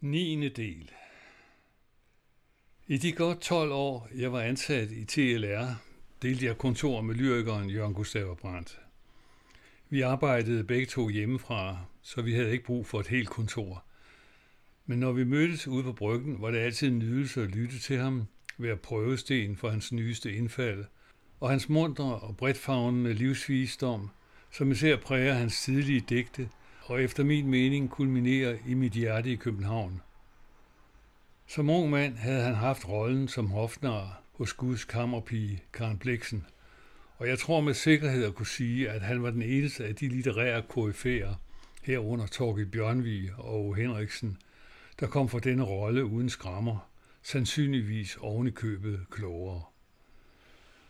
9. del I de godt 12 år, jeg var ansat i TLR, delte jeg kontor med lyrikeren Jørgen Gustav Brandt. Vi arbejdede begge to hjemmefra, så vi havde ikke brug for et helt kontor. Men når vi mødtes ude på bryggen, var det altid en nydelse at lytte til ham, være prøvesten for hans nyeste indfald, og hans mundre og bredtfavnende livsvisdom, som især præger hans tidlige digte – og efter min mening kulminerer i mit hjerte i København. Som ung mand havde han haft rollen som hofnar hos Guds kammerpige Karen Bliksen, og jeg tror med sikkerhed at kunne sige, at han var den eneste af de litterære koryfærer, herunder Torgild Bjørnvig og Henriksen, der kom for denne rolle uden skrammer, sandsynligvis ovenikøbet købet klogere.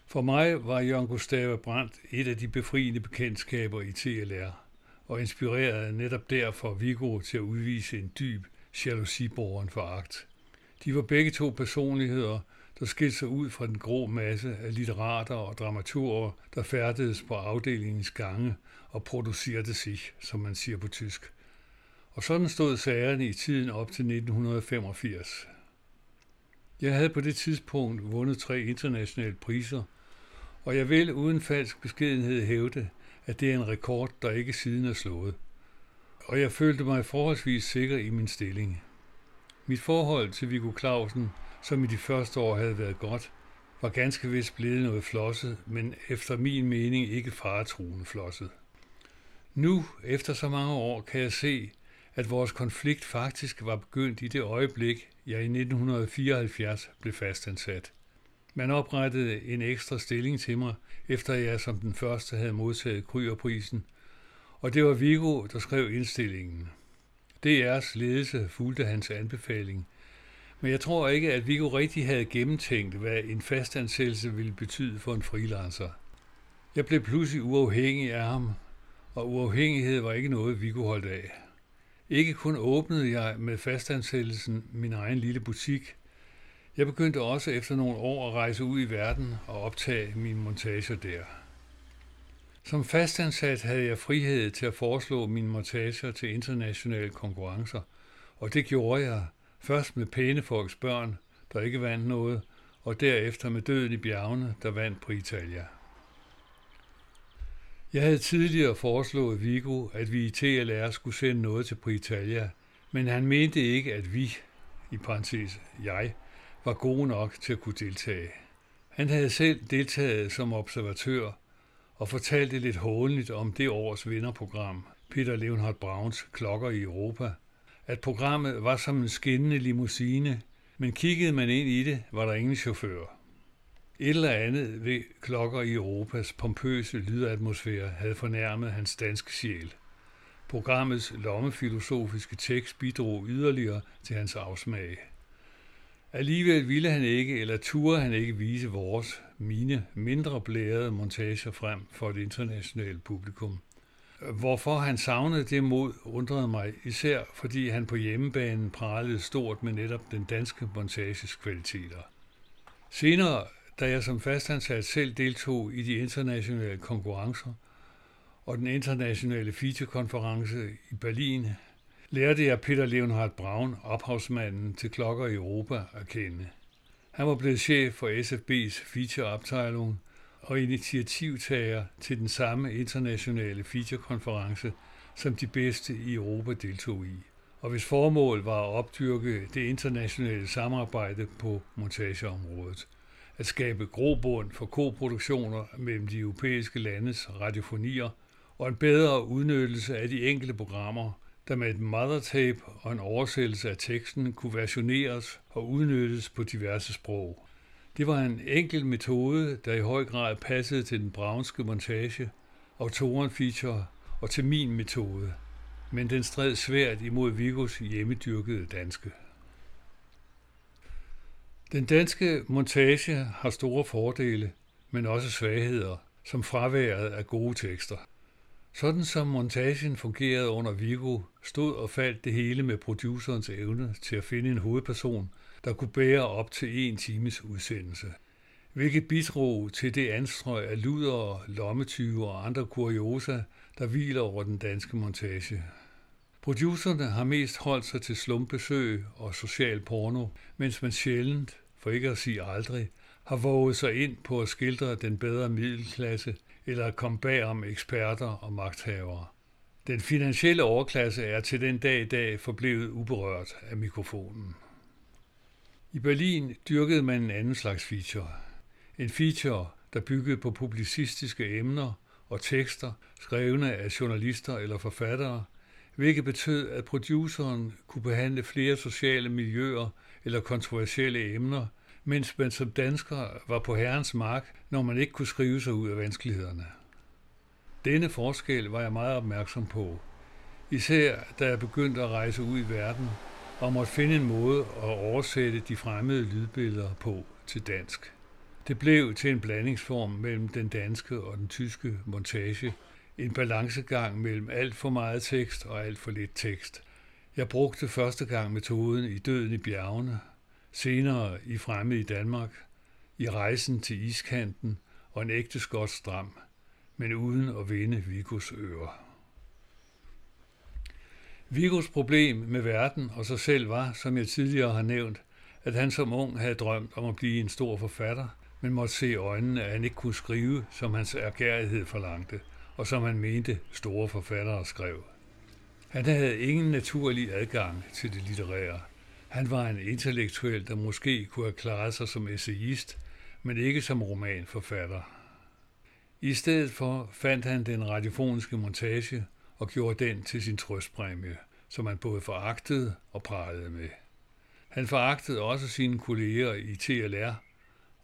For mig var Jørgen Gustav Brandt et af de befriende bekendtskaber i TLR – og inspirerede netop derfor Viggo til at udvise en dyb jalousiborgen foragt. De var begge to personligheder, der skilte sig ud fra den grå masse af litterater og dramaturger, der færdedes på afdelingens gange og producerede sig, som man siger på tysk. Og sådan stod sagerne i tiden op til 1985. Jeg havde på det tidspunkt vundet tre internationale priser, og jeg vil uden falsk beskedenhed hævde, at det er en rekord, der ikke siden er slået. Og jeg følte mig forholdsvis sikker i min stilling. Mit forhold til Viggo Clausen, som i de første år havde været godt, var ganske vist blevet noget flosset, men efter min mening ikke faretruende flosset. Nu, efter så mange år, kan jeg se, at vores konflikt faktisk var begyndt i det øjeblik, jeg i 1974 blev fastansat. Man oprettede en ekstra stilling til mig, efter jeg som den første havde modtaget Krygerprisen, og det var Vigo, der skrev indstillingen. DR's ledelse fulgte hans anbefaling, men jeg tror ikke, at Vigo rigtig havde gennemtænkt, hvad en fastansættelse ville betyde for en freelancer. Jeg blev pludselig uafhængig af ham, og uafhængighed var ikke noget, Vigo holdt af. Ikke kun åbnede jeg med fastansættelsen min egen lille butik, jeg begyndte også efter nogle år at rejse ud i verden og optage mine montager der. Som fastansat havde jeg frihed til at foreslå mine montager til internationale konkurrencer, og det gjorde jeg først med pæne folks børn, der ikke vandt noget, og derefter med døden i bjergene, der vandt på Italia. Jeg havde tidligere foreslået Vigo, at vi i TLR skulle sende noget til Britalia, men han mente ikke, at vi, i parentes jeg, var gode nok til at kunne deltage. Han havde selv deltaget som observatør og fortalte lidt hånligt om det års vinderprogram, Peter Leonhard Browns Klokker i Europa, at programmet var som en skinnende limousine, men kiggede man ind i det, var der ingen chauffør. Et eller andet ved Klokker i Europas pompøse lydatmosfære havde fornærmet hans danske sjæl. Programmets lommefilosofiske tekst bidrog yderligere til hans afsmag. Alligevel ville han ikke, eller turde han ikke vise vores, mine, mindre blærede montager frem for et internationalt publikum. Hvorfor han savnede det mod, undrede mig, især fordi han på hjemmebanen pralede stort med netop den danske montages kvaliteter. Senere, da jeg som fastansat selv deltog i de internationale konkurrencer og den internationale featurekonference i Berlin, lærte jeg Peter Leonhard Braun, ophavsmanden til klokker i Europa, at kende. Han var blevet chef for SFB's featureopteilung og initiativtager til den samme internationale featurekonference, som de bedste i Europa deltog i, og hvis formål var at opdyrke det internationale samarbejde på montageområdet, at skabe grobund for koproduktioner mellem de europæiske landes radiofonier og en bedre udnyttelse af de enkelte programmer – der med et mother tape og en oversættelse af teksten kunne versioneres og udnyttes på diverse sprog. Det var en enkel metode, der i høj grad passede til den braunske montage, autoren feature og til min metode, men den stred svært imod Vigos hjemmedyrkede danske. Den danske montage har store fordele, men også svagheder, som fraværet af gode tekster. Sådan som montagen fungerede under Vigo, stod og faldt det hele med producerens evne til at finde en hovedperson, der kunne bære op til en times udsendelse. Hvilket bidrog til det anstrøg af luder, lommetyve og andre kuriosa, der hviler over den danske montage. Producerne har mest holdt sig til slumbesøg og social porno, mens man sjældent, for ikke at sige aldrig, har våget sig ind på at skildre den bedre middelklasse eller at komme bag om eksperter og magthavere. Den finansielle overklasse er til den dag i dag forblevet uberørt af mikrofonen. I Berlin dyrkede man en anden slags feature. En feature, der byggede på publicistiske emner og tekster, skrevne af journalister eller forfattere, hvilket betød, at produceren kunne behandle flere sociale miljøer eller kontroversielle emner, mens man som dansker var på herrens mark, når man ikke kunne skrive sig ud af vanskelighederne. Denne forskel var jeg meget opmærksom på, især da jeg begyndte at rejse ud i verden og måtte finde en måde at oversætte de fremmede lydbilleder på til dansk. Det blev til en blandingsform mellem den danske og den tyske montage, en balancegang mellem alt for meget tekst og alt for lidt tekst. Jeg brugte første gang metoden i Døden i bjergene, senere i Fremme i Danmark, i Rejsen til iskanten og en ægte skotsk dram, men uden at vinde Vigos øre. Vigos problem med verden og sig selv var, som jeg tidligere har nævnt, at han som ung havde drømt om at blive en stor forfatter, men måtte se i øjnene, at han ikke kunne skrive, som hans ergærighed forlangte, og som han mente store forfattere skrev. Han havde ingen naturlig adgang til det litterære. Han var en intellektuel, der måske kunne have klaret sig som essayist, men ikke som romanforfatter. I stedet for fandt han den radiofoniske montage og gjorde den til sin trøstpræmie, som han både foragtede og pralede med. Han foragtede også sine kolleger i TLR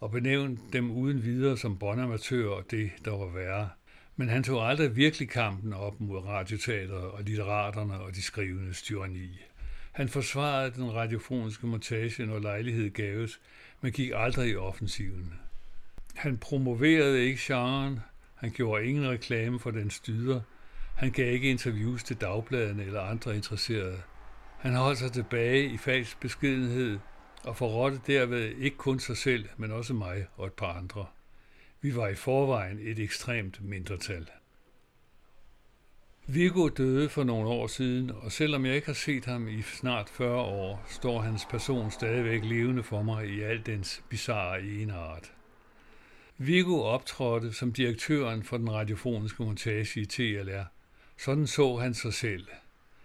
og benævnte dem uden videre som båndamatører og det, der var værre. Men han tog aldrig virkelig kampen op mod radioteateret og litteraterne og de skrivende tyranni. Han forsvarede den radiofoniske montage, når lejlighed gaves, men gik aldrig i offensiven. Han promoverede ikke genren, han gjorde ingen reklame for den styder, han gav ikke interviews til dagbladene eller andre interesserede. Han holdt sig tilbage i falsk beskedenhed og forrådte derved ikke kun sig selv, men også mig og et par andre. Vi var i forvejen et ekstremt mindretal. Viggo døde for nogle år siden, og selvom jeg ikke har set ham i snart 40 år, står hans person stadigvæk levende for mig i al dens bizarre enart. Viggo optrådte som direktøren for den radiofoniske montage i TLR. Sådan så han sig selv.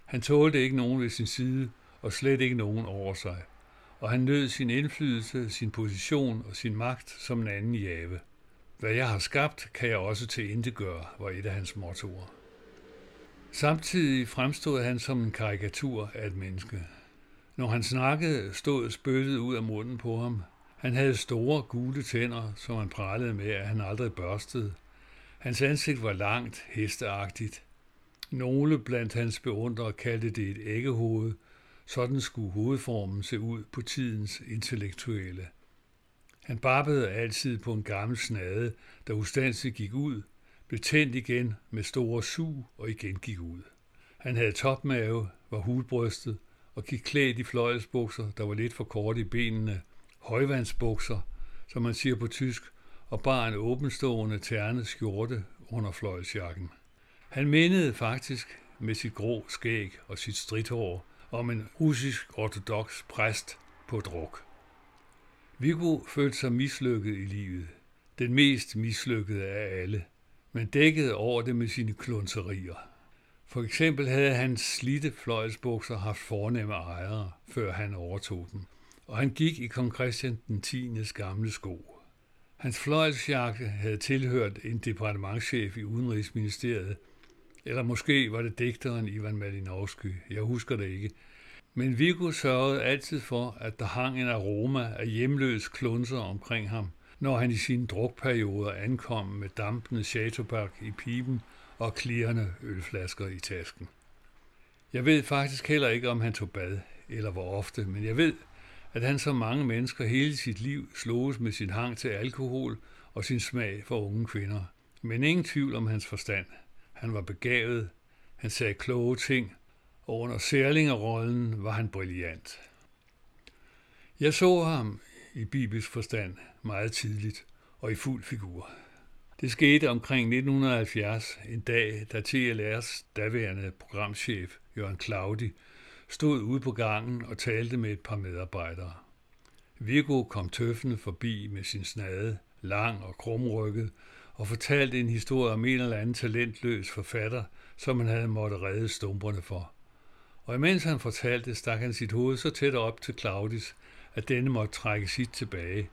Han tålte ikke nogen ved sin side, og slet ikke nogen over sig. Og han nød sin indflydelse, sin position og sin magt som en anden jave. Hvad jeg har skabt, kan jeg også til gøre, var et af hans mottoer. Samtidig fremstod han som en karikatur af et menneske. Når han snakkede, stod spyttet ud af munden på ham. Han havde store gule tænder, som han pralede med, at han aldrig børstede. Hans ansigt var langt, hesteagtigt. Nogle blandt hans beundrere kaldte det et æggehoved. Sådan skulle hovedformen se ud på tidens intellektuelle. Han barbede altid på en gammel snade, der ustandsigt gik ud, blev tændt igen med store sug og igen gik ud. Han havde topmave, var hulbrystet og gik klædt i fløjelsbukser, der var lidt for korte i benene, højvandsbukser, som man siger på tysk, og bar en åbenstående ternet skjorte under fløjelsjakken. Han mindede faktisk med sit grå skæg og sit stridthår om en russisk ortodox præst på druk. Viggo følte sig mislykket i livet. Den mest mislykkede af alle, men dækkede over det med sine klunserier. For eksempel havde hans slitte fløjelsbukser haft fornemme ejere, før han overtog dem, og han gik i kong Christian den 10. gamle sko. Hans fløjelsjakke havde tilhørt en departementschef i Udenrigsministeriet, eller måske var det digteren Ivan Malinovsky, jeg husker det ikke, men Viggo sørgede altid for, at der hang en aroma af hjemløs klunser omkring ham, når han i sine drukperioder ankom med dampende Chateauberg i piben og klirrende ølflasker i tasken. Jeg ved faktisk heller ikke, om han tog bad, eller hvor ofte, men jeg ved, at han som mange mennesker hele sit liv sloges med sin hang til alkohol og sin smag for unge kvinder. Men ingen tvivl om hans forstand. Han var begavet, han sagde kloge ting, og under særlingerollen var han brilliant. Jeg så ham i bibelsk forstand meget tidligt og i fuld figur. Det skete omkring 1970, en dag, da TLR's daværende programchef Jørgen Claudi, stod ude på gangen og talte med et par medarbejdere. Viggo kom tøffende forbi med sin snade, lang og krumrykket, og fortalte en historie om en eller anden talentløs forfatter, som han havde måttet redde stumperne for. Og imens han fortalte, stak han sit hoved så tæt op til Claudis, at denne måtte trække sit tilbage,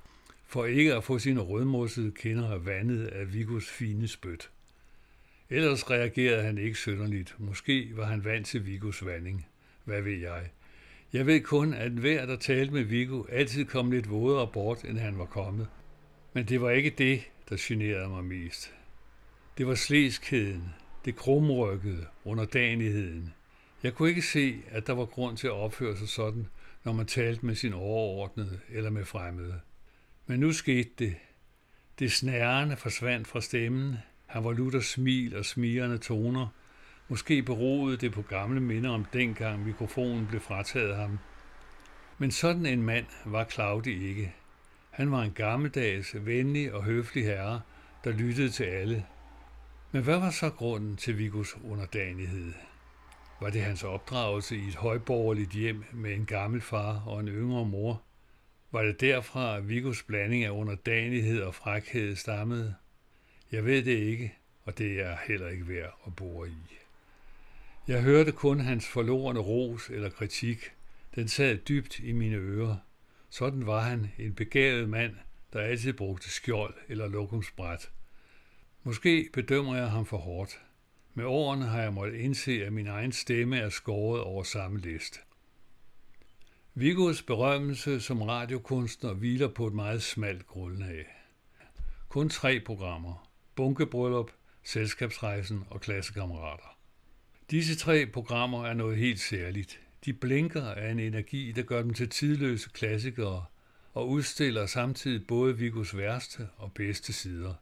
for ikke at få sine rødmossede kinder vandet af Vigos fine spyt. Ellers reagerede han ikke sønderligt. Måske var han vant til Vigos vanding. Hvad ved jeg? Jeg ved kun, at hver, der talte med Viggo, altid kom lidt vådere bort, end han var kommet. Men det var ikke det, der generede mig mest. Det var slæskheden, det krumrykkede, underdanigheden. Jeg kunne ikke se, at der var grund til at opføre sig sådan, når man talte med sin overordnede eller med fremmede. Men nu skete det. Det snærende forsvandt fra stemmen. Han var lutter smil og smirende toner. Måske beroede det på gamle minder om dengang mikrofonen blev frataget ham. Men sådan en mand var Claudi ikke. Han var en gammeldags, venlig og høflig herre, der lyttede til alle. Men hvad var så grunden til Vigos underdanighed? Var det hans opdragelse i et højborgerligt hjem med en gammel far og en yngre mor? Var det derfra, at Vigos blanding af underdanighed og frækhed stammede? Jeg ved det ikke, og det er heller ikke værd at bore i. Jeg hørte kun hans forlorene ros eller kritik. Den sad dybt i mine ører. Sådan var han, en begavet mand, der altid brugte skjold eller lokumsbræt. Måske bedømmer jeg ham for hårdt. Med årene har jeg måttet indse, at min egen stemme er skåret over samme list. Vigos berømmelse som radiokunstner hviler på et meget smalt grundlag. Kun tre programmer. Bunkebryllup, Selskabsrejsen og Klassekammerater. Disse tre programmer er noget helt særligt. De blinker af en energi, der gør dem til tidløse klassikere og udstiller samtidig både Vigos værste og bedste sider.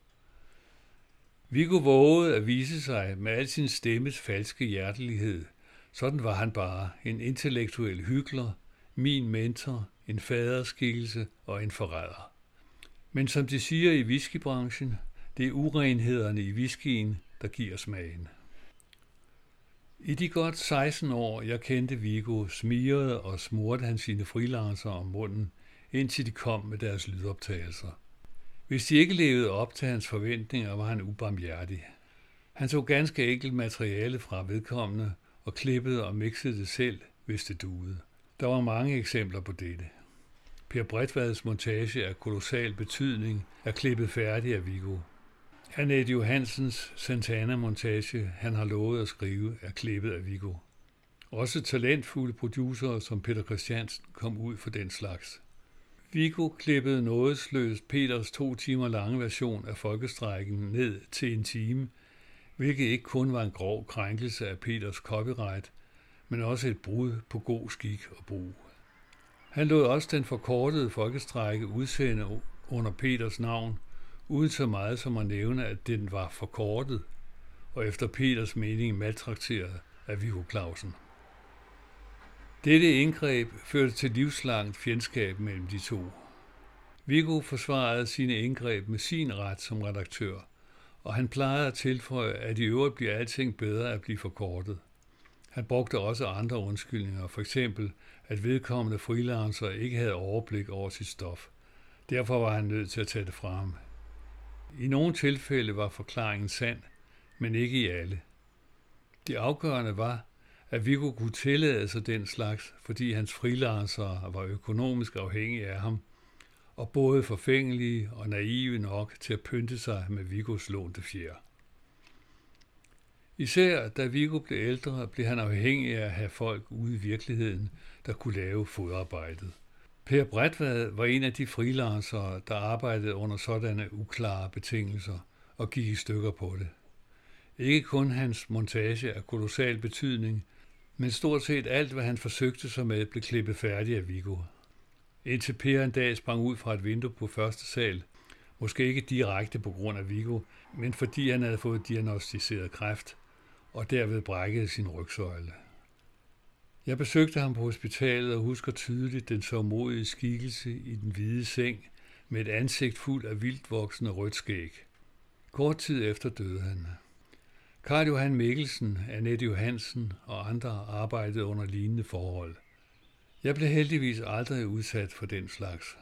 Viggo vågede at vise sig med al sin stemmes falske hjertelighed. Sådan var han bare, en intellektuel hykler, min mentor, en faderskikkelse og en forræder. Men som de siger i whiskybranchen, det er urenhederne i whiskyen, der giver smagen. I de godt 16 år, jeg kendte Vigo, smirede og smurte han sine freelancere om munden, indtil de kom med deres lydoptagelser. Hvis de ikke levede op til hans forventninger, var han ubarmhjertig. Han tog ganske enkelt materiale fra vedkommende og klippede og mixede det selv, hvis det duede. Der var mange eksempler på dette. Per Bredvads montage af kolossal betydning er klippet færdig af Vigo. Annette Johansens Santana-montage, han har lovet at skrive, er klippet af Vigo. Også talentfulde producerer som Peter Christiansen kom ud for den slags. Vigo klippede nådesløst Peters to timer lange version af folkestrækken ned til en time, hvilket ikke kun var en grov krænkelse af Peters copyright, men også et brud på god skik og brug. Han lod også den forkortede folkestrække udsende under Peters navn, uden så meget som at nævne, at den var forkortet, og efter Peters mening maltrakteret af Viggo Clausen. Dette indgreb førte til livslangt fjendskab mellem de to. Viggo forsvarede sine indgreb med sin ret som redaktør, og han plejede at tilføje, at i øvrigt bliver alting bedre at blive forkortet. Han brugte også andre undskyldninger, for eksempel at vedkommende freelancer ikke havde overblik over sit stof. Derfor var han nødt til at tage det fra ham. I nogle tilfælde var forklaringen sand, men ikke i alle. Det afgørende var, at Viggo kunne tillade sig den slags, fordi hans freelancere var økonomisk afhængige af ham, og både forfængelige og naive nok til at pynte sig med Vigos lånte fjer. Især da Viggo blev ældre, blev han afhængig af at have folk ude i virkeligheden, der kunne lave fodarbejdet. Per Bredvad var en af de freelancere, der arbejdede under sådanne uklare betingelser og gik i stykker på det. Ikke kun hans montage af kolossal betydning, men stort set alt, hvad han forsøgte sig med, blev klippet færdigt af Viggo. Indtil Per en dag sprang ud fra et vindue på første sal, måske ikke direkte på grund af Viggo, men fordi han havde fået diagnostiseret kræft, og derved brækkede sin rygsøjle. Jeg besøgte ham på hospitalet og husker tydeligt den sårmodige skikkelse i den hvide seng med et ansigt fuld af vildt voksende rødt skæg. Kort tid efter døde han. Karl Johan Mikkelsen, Annette Johansen og andre arbejdede under lignende forhold. Jeg blev heldigvis aldrig udsat for den slags.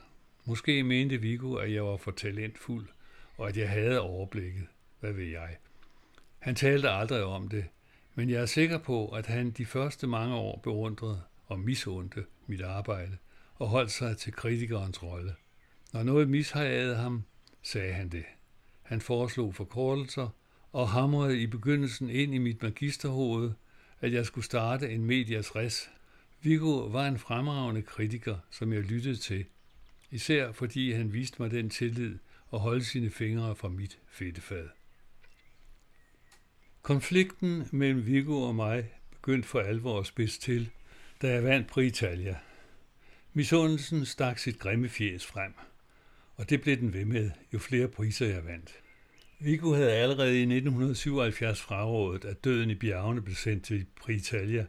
Måske mente Viggo, at jeg var for talentfuld, og at jeg havde overblikket. Hvad ved jeg? Han talte aldrig om det, men jeg er sikker på, at han de første mange år beundrede og misundte mit arbejde og holdt sig til kritikerens rolle. Når noget mishagede ham, sagde han det. Han foreslog forkortelser og hamrede i begyndelsen ind i mit magisterhoved, at jeg skulle starte en medias res. Viggo var en fremragende kritiker, som jeg lyttede til, især fordi han viste mig den tillid og holde sine fingre fra mit fedtefad. Konflikten mellem Viggo og mig begyndte for alvor at spidse til, da jeg vandt på Italia. Misundelsen stak sit grimme fjes frem, og det blev den ved med, jo flere priser jeg vandt. Vigo havde allerede i 1977 frarådet, at døden i bjergene blev sendt til Pritalia,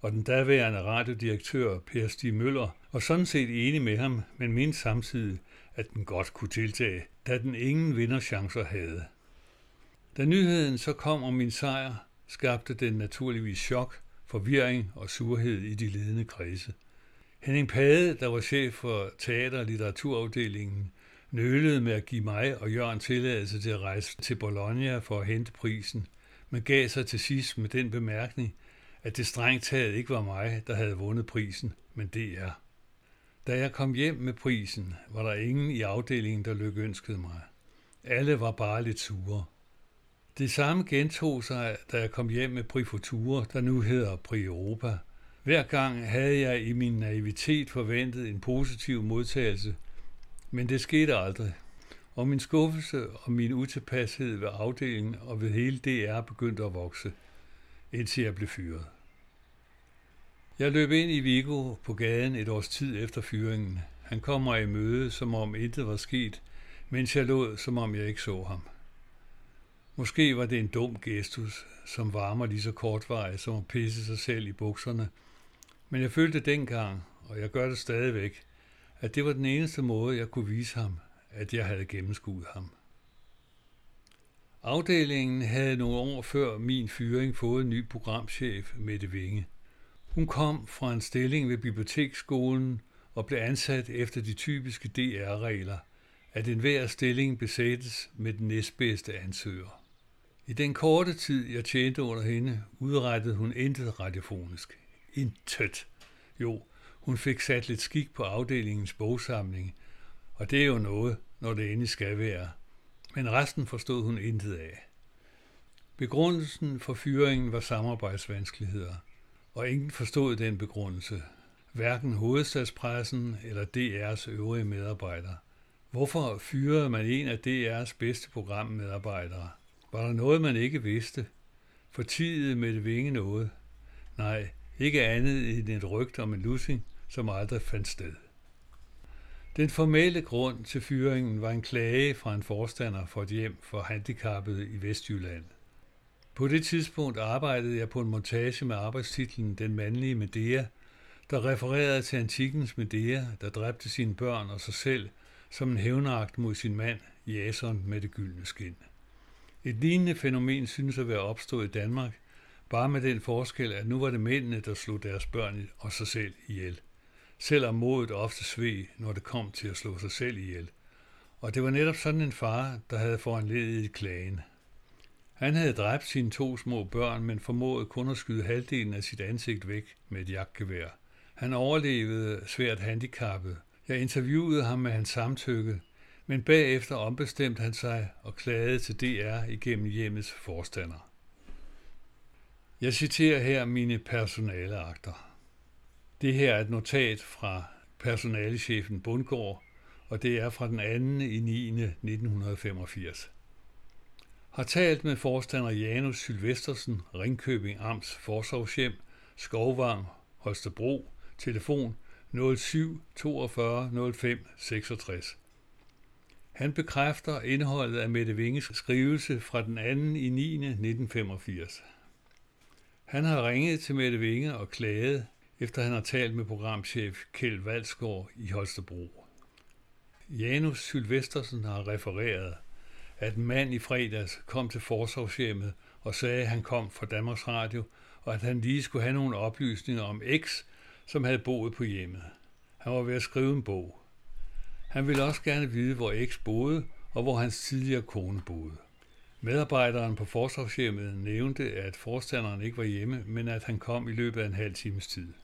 og den daværende radiodirektør Per Stig Møller var sådan set enig med ham, men mente samtidig, at den godt kunne tiltage, da den ingen vinderchancer havde. Da nyheden så kom om min sejr, skabte den naturligvis chok, forvirring og surhed i de ledende kredse. Henning Pade, der var chef for teater- og litteraturafdelingen, nølede med at give mig og Jørgen tilladelse til at rejse til Bologna for at hente prisen, men gav sig til sidst med den bemærkning, at det strengt taget ikke var mig, der havde vundet prisen, men det er. Da jeg kom hjem med prisen, var der ingen i afdelingen, der lykønskede mig. Alle var bare lidt sure. Det samme gentog sig, da jeg kom hjem med Prifoture, der nu hedder Pri Europa. Hver gang havde jeg i min naivitet forventet en positiv modtagelse, men det skete aldrig. Og min skuffelse og min utilpashed ved afdelingen og ved hele DR begyndte at vokse, indtil jeg blev fyret. Jeg løb ind i Vigo på gaden et års tid efter fyringen. Han kom mig i møde, som om intet var sket, mens jeg lod, som om jeg ikke så ham. Måske var det en dum gestus, som varmer lige så kortvarigt som at pisse sig selv i bukserne. Men jeg følte dengang, og jeg gør det stadigvæk, at det var den eneste måde, jeg kunne vise ham, at jeg havde gennemskuet ham. Afdelingen havde nogle år før min fyring fået en ny programchef, Mette Vinge. Hun kom fra en stilling ved biblioteksskolen og blev ansat efter de typiske DR-regler, at enhver stilling besættes med den næstbedste ansøger. I den korte tid, jeg tjente under hende, udrettede hun intet radiofonisk. Intet. Jo, hun fik sat lidt skik på afdelingens bogsamling, og det er jo noget, når det endelig skal være. Men resten forstod hun intet af. Begrundelsen for fyringen var samarbejdsvanskeligheder, og ingen forstod den begrundelse. Hverken hovedstadspressen eller DR's øvrige medarbejdere. Hvorfor fyrede man en af DR's bedste programmedarbejdere? Var der noget, man ikke vidste? Fortidede med det vinge noget? Nej, ikke andet end et rygt om en lussing, som aldrig fandt sted. Den formelle grund til fyringen var en klage fra en forstander for et hjem for handicappede i Vestjylland. På det tidspunkt arbejdede jeg på en montage med arbejdstitlen Den mandlige Medea, der refererede til antikkens Medea, der dræbte sine børn og sig selv som en hævnagt mod sin mand, Jason med det gyldne skin. Et lignende fænomen synes at være opstået i Danmark, bare med den forskel, at nu var det mændene, der slog deres børn og sig selv ihjel. Selvom modet ofte sved, når det kom til at slå sig selv ihjel. Og det var netop sådan en far, der havde foranledet klagen. Han havde dræbt sine to små børn, men formåede kun at skyde halvdelen af sit ansigt væk med et jagtgevær. Han overlevede svært handicappet. Jeg interviewede ham med hans samtykke, men bagefter ombestemte han sig og klagede til DR igennem hjemmets forstander. Jeg citerer her mine personaleakter. Det her er et notat fra personalechefen Bundgaard, og det er fra den 2. i 9. 1985. Har talt med forstander Janus Sylvestersen, Ringkøbing Amts Forsorgshjem, Skovvang, Holstebro, telefon 07 42 05 66. Han bekræfter indholdet af Mette Vinges skrivelse fra den 2. i 9. 1985. Han har ringet til Mette Vinge og klaget, efter han har talt med programchef Kjeld Valsgaard i Holstebro. Janus Sylvestersen har refereret, at en mand i fredags kom til forsorgshjemmet og sagde, at han kom fra Danmarks Radio, og at han lige skulle have nogle oplysninger om X, som havde boet på hjemmet. Han var ved at skrive en bog. Han ville også gerne vide, hvor X boede, og hvor hans tidligere kone boede. Medarbejderen på forsorgshjemmet nævnte, at forstanderen ikke var hjemme, men at han kom i løbet af en halv times tid.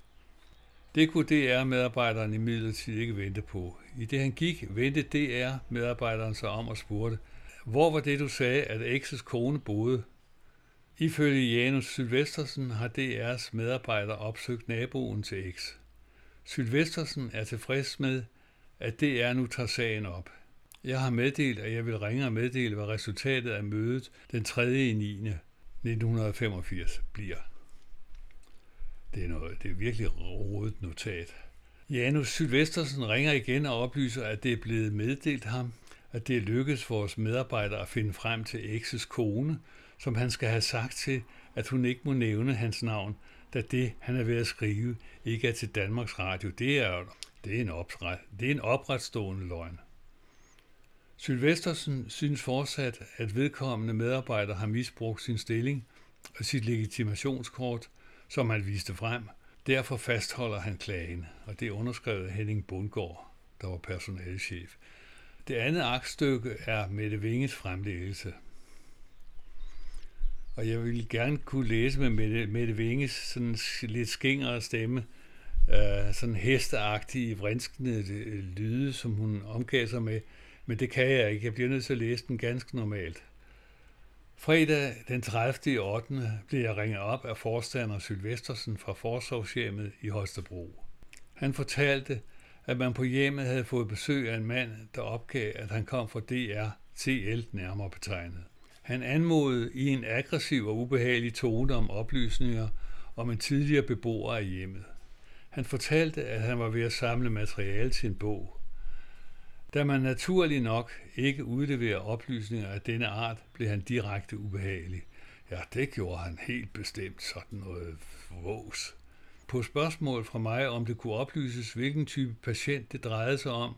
Det kunne DR-medarbejderen imidlertid ikke vente på. I det han gik, vendte DR-medarbejderen sig om og spurgte, hvor var det, du sagde, at X's kone boede? Ifølge Janus Sylvestersen har DR's medarbejder opsøgt naboen til X. Sylvestersen er tilfreds med, at DR nu tager sagen op. Jeg har meddelt, at jeg vil ringe og meddele, hvad resultatet af mødet den 3. i 9. 1985 bliver. Det er, noget, det er virkelig rodet notat. Janus Sylvestersen ringer igen og oplyser, at det er blevet meddelt ham, at det er lykkedes vores medarbejdere at finde frem til X's kone, som han skal have sagt til, at hun ikke må nævne hans navn, da det, han er ved at skrive, ikke er til Danmarks Radio. Det er, det er, en, opret, det er en opretstående løgn. Sylvestersen synes fortsat, at vedkommende medarbejder har misbrugt sin stilling og sit legitimationskort, som han viste frem. Derfor fastholder han klagen, og det er underskrevet af Henning Bundgaard, der var personalchef. Det andet aktstykke er Mette Vinges fremlæggelse. Og jeg ville gerne kunne læse med Mette, Mette Vinges sådan lidt skingere stemme, øh, sådan hesteagtige, vrinskende øh, lyde, som hun omgav sig med, men det kan jeg ikke. Jeg bliver nødt til at læse den ganske normalt. Fredag den 30. 8. blev jeg ringet op af forstander Sylvestersen fra Forsorgshjemmet i Holstebro. Han fortalte, at man på hjemmet havde fået besøg af en mand, der opgav, at han kom fra DR, TL nærmere betegnet. Han anmodede i en aggressiv og ubehagelig tone om oplysninger om en tidligere beboer af hjemmet. Han fortalte, at han var ved at samle materiale til en bog. Da man naturlig nok ikke udleverer oplysninger af denne art, blev han direkte ubehagelig. Ja, det gjorde han helt bestemt sådan noget vås. På spørgsmål fra mig, om det kunne oplyses, hvilken type patient det drejede sig om,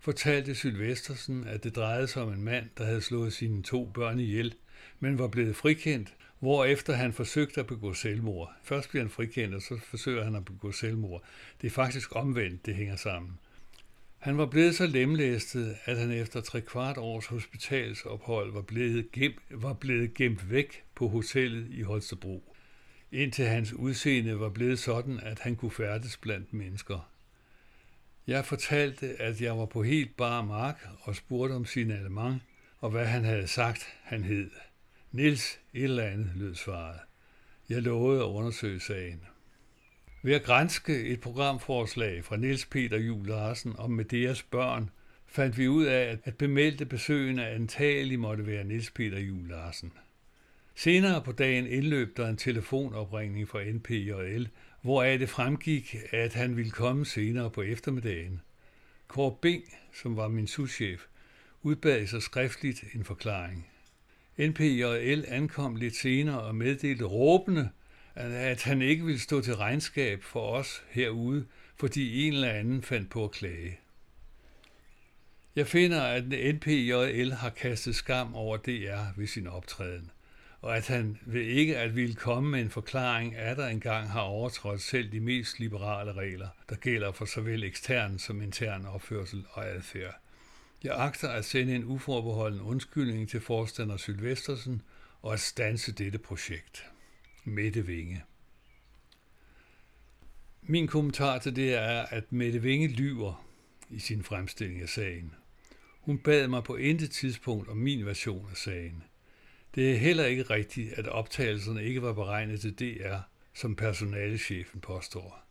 fortalte Sylvestersen, at det drejede sig om en mand, der havde slået sine to børn ihjel, men var blevet frikendt, hvorefter han forsøgte at begå selvmord. Først bliver han frikendt, og så forsøger han at begå selvmord. Det er faktisk omvendt, det hænger sammen. Han var blevet så lemlæstet, at han efter tre kvart års hospitalsophold var blevet, gemt, var blevet gemt væk på hotellet i Holstebro, indtil hans udseende var blevet sådan, at han kunne færdes blandt mennesker. Jeg fortalte, at jeg var på helt bar mark og spurgte om sin allemang, og hvad han havde sagt, han hed. Nils et eller andet, lød svaret. Jeg lovede at undersøge sagen. Ved at grænske et programforslag fra Niels Peter Jul Larsen om Medeas børn, fandt vi ud af, at bemeldte besøgende antagelig måtte være Niels Peter Jul Larsen. Senere på dagen indløb der en telefonopringning fra NPJL, hvoraf det fremgik, at han ville komme senere på eftermiddagen. Kåre Bing, som var min souschef, udbad sig skriftligt en forklaring. NPJL ankom lidt senere og meddelte råbende, at han ikke ville stå til regnskab for os herude, fordi en eller anden fandt på at klage. Jeg finder, at NPJL har kastet skam over DR ved sin optræden, og at han ved ikke at ville komme med en forklaring, at der engang har overtrådt selv de mest liberale regler, der gælder for såvel ekstern som intern opførsel og adfærd. Jeg agter at sende en uforbeholden undskyldning til forstander Sylvestersen og at stanse dette projekt. Mette Vinge. Min kommentar til det er, at Mette Vinge lyver i sin fremstilling af sagen. Hun bad mig på intet tidspunkt om min version af sagen. Det er heller ikke rigtigt, at optagelserne ikke var beregnet til DR, som personalechefen påstår.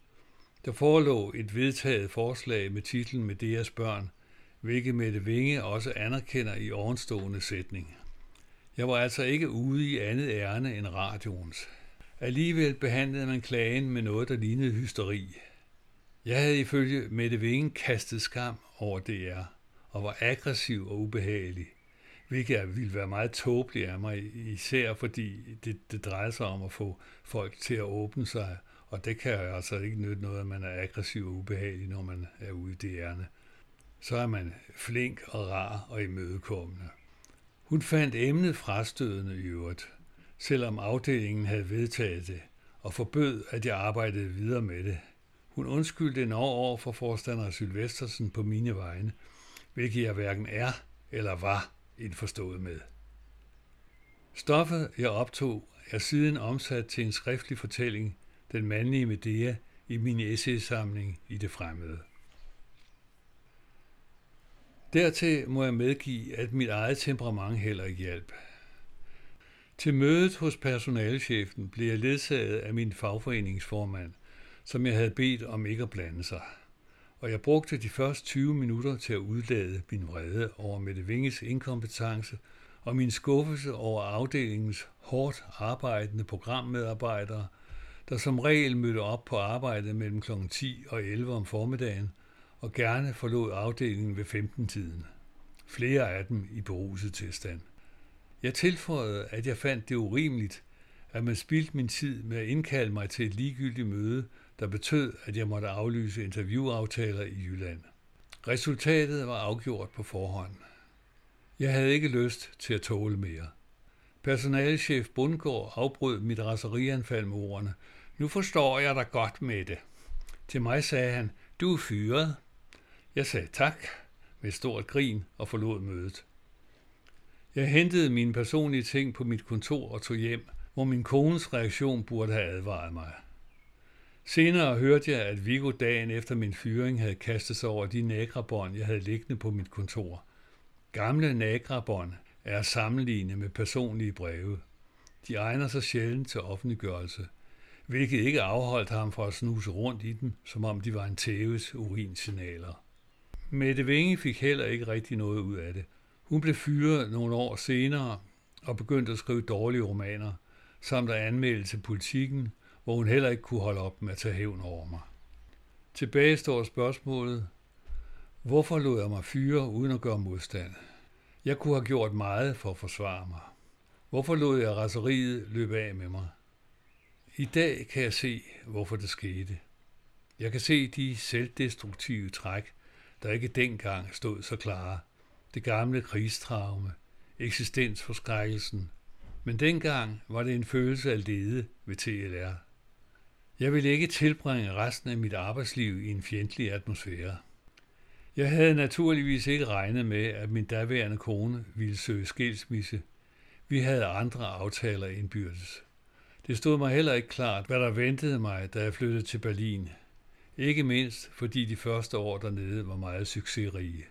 Der forelå et vedtaget forslag med titlen med deres børn, hvilket Mette Vinge også anerkender i ovenstående sætning. Jeg var altså ikke ude i andet ærne end radioens. Alligevel behandlede man klagen med noget, der lignede hysteri. Jeg havde ifølge Mette Vingen kastet skam over DR, og var aggressiv og ubehagelig, hvilket ville være meget tåbeligt af mig, især fordi det, det drejer sig om at få folk til at åbne sig, og det kan altså ikke nytte noget, at man er aggressiv og ubehagelig, når man er ude i DR'erne. Så er man flink og rar og imødekommende. Hun fandt emnet frastødende i øvrigt, selvom afdelingen havde vedtaget det og forbød, at jeg arbejdede videre med det. Hun undskyldte en år over for forstander Sylvestersen på mine vegne, hvilket jeg hverken er eller var indforstået med. Stoffet, jeg optog, er siden omsat til en skriftlig fortælling, Den mandlige Medea, i min essaysamling i det fremmede. Dertil må jeg medgive, at mit eget temperament heller ikke hjalp. Til mødet hos personalchefen blev jeg ledsaget af min fagforeningsformand, som jeg havde bedt om ikke at blande sig. Og jeg brugte de første 20 minutter til at udlade min vrede over Mette Vinges inkompetence og min skuffelse over afdelingens hårdt arbejdende programmedarbejdere, der som regel mødte op på arbejde mellem kl. 10 og 11 om formiddagen og gerne forlod afdelingen ved 15-tiden. Flere af dem i beruset tilstand. Jeg tilføjede, at jeg fandt det urimeligt, at man spildte min tid med at indkalde mig til et ligegyldigt møde, der betød, at jeg måtte aflyse interviewaftaler i Jylland. Resultatet var afgjort på forhånd. Jeg havde ikke lyst til at tåle mere. Personalchef Bundgaard afbrød mit raserianfald med ordene. Nu forstår jeg dig godt med det. Til mig sagde han, du er fyret. Jeg sagde tak med et stort grin og forlod mødet. Jeg hentede mine personlige ting på mit kontor og tog hjem, hvor min kones reaktion burde have advaret mig. Senere hørte jeg, at Viggo dagen efter min fyring havde kastet sig over de nagrabånd, jeg havde liggende på mit kontor. Gamle nagrabånd er sammenlignet med personlige breve. De egner sig sjældent til offentliggørelse, hvilket ikke afholdt ham fra at snuse rundt i dem, som om de var en tæves urinsignaler. Mette Vinge fik heller ikke rigtig noget ud af det. Hun blev fyret nogle år senere og begyndte at skrive dårlige romaner, samt at anmelde til politikken, hvor hun heller ikke kunne holde op med at tage hævn over mig. Tilbage står spørgsmålet, hvorfor lod jeg mig fyre uden at gøre modstand? Jeg kunne have gjort meget for at forsvare mig. Hvorfor lod jeg raseriet løbe af med mig? I dag kan jeg se, hvorfor det skete. Jeg kan se de selvdestruktive træk, der ikke dengang stod så klare. Det gamle krigstraume, eksistensforskrækkelsen. Men dengang var det en følelse af lede ved TLR. Jeg ville ikke tilbringe resten af mit arbejdsliv i en fjendtlig atmosfære. Jeg havde naturligvis ikke regnet med, at min daværende kone ville søge skilsmisse. Vi havde andre aftaler indbyrdes. Det stod mig heller ikke klart, hvad der ventede mig, da jeg flyttede til Berlin. Ikke mindst, fordi de første år dernede var meget succesrige.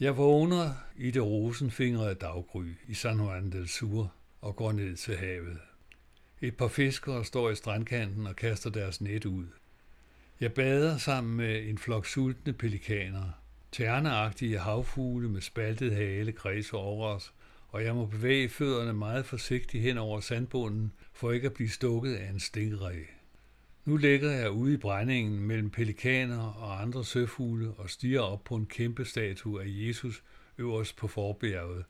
Jeg vågner i det rosenfingrede daggry i San Juan del Sur og går ned til havet. Et par fiskere står i strandkanten og kaster deres net ud. Jeg bader sammen med en flok sultne pelikaner. Terneagtige havfugle med spaltet hale kredser over os, og jeg må bevæge fødderne meget forsigtigt hen over sandbunden, for ikke at blive stukket af en stingræg. Nu ligger jeg ude i brændingen mellem pelikaner og andre søfugle og stiger op på en kæmpe statue af Jesus øverst på forbjerget.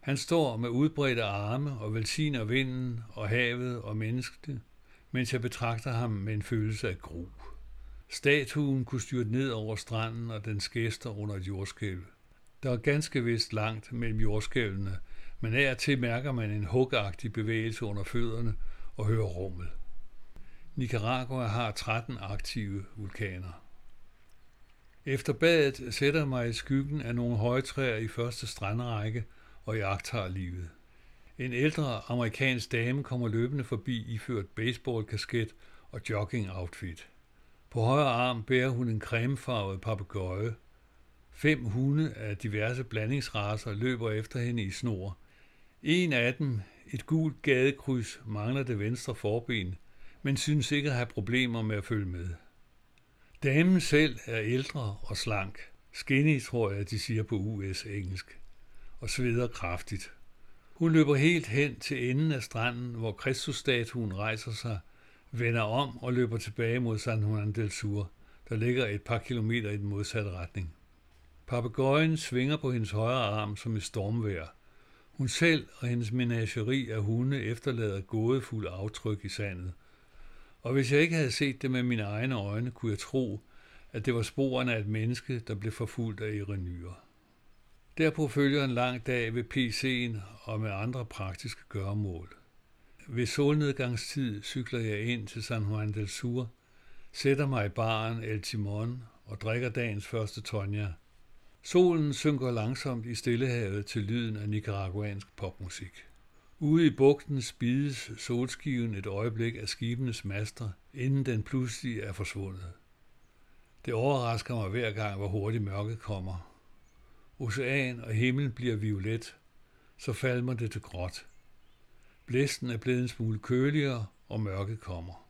Han står med udbredte arme og velsigner vinden og havet og menneskene, mens jeg betragter ham med en følelse af gru. Statuen kunne styrte ned over stranden og dens gæster under et jordskælv. Der er ganske vist langt mellem jordskælvene, men af og til mærker man en hugagtig bevægelse under fødderne og hører rummet. Nicaragua har 13 aktive vulkaner. Efter badet sætter mig i skyggen af nogle højtræer i første strandrække og jagter livet. En ældre amerikansk dame kommer løbende forbi iført baseballkasket og jogging-outfit. På højre arm bærer hun en cremefarvet papegøje. Fem hunde af diverse blandingsraser løber efter hende i snor. En af dem, et gult gadekryds, mangler det venstre forben, men synes ikke at have problemer med at følge med. Damen selv er ældre og slank. Skinny, tror jeg, de siger på US-engelsk. Og sveder kraftigt. Hun løber helt hen til enden af stranden, hvor Kristusstatuen rejser sig, vender om og løber tilbage mod San Juan del Sur, der ligger et par kilometer i den modsatte retning. Papagøjen svinger på hendes højre arm som et stormvejr. Hun selv og hendes menageri af hunde efterlader gådefulde aftryk i sandet – og hvis jeg ikke havde set det med mine egne øjne, kunne jeg tro, at det var sporene af et menneske, der blev forfulgt af irenyrer. Derpå følger en lang dag ved PC'en og med andre praktiske gøremål. Ved solnedgangstid cykler jeg ind til San Juan del Sur, sætter mig i baren El Timon og drikker dagens første tonja. Solen synker langsomt i Stillehavet til lyden af nicaraguansk popmusik. Ude i bugten spides solskiven et øjeblik af skibenes master, inden den pludselig er forsvundet. Det overrasker mig hver gang, hvor hurtigt mørket kommer. Ocean og himmel bliver violet, så falmer det til gråt. Blæsten er blevet en smule køligere, og mørket kommer.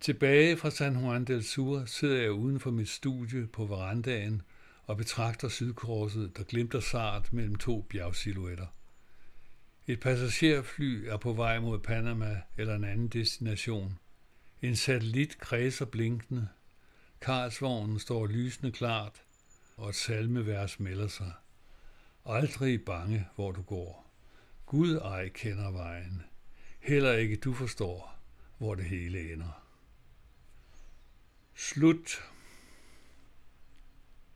Tilbage fra San Juan del Sur sidder jeg uden for mit studie på verandaen og betragter sydkorset, der glimter sart mellem to bjergsilhuetter. Et passagerfly er på vej mod Panama eller en anden destination. En satellit kredser blinkende. Karlsvognen står lysende klart, og et salmevers melder sig. Aldrig bange, hvor du går. Gud ej kender vejen. Heller ikke du forstår, hvor det hele ender. Slut.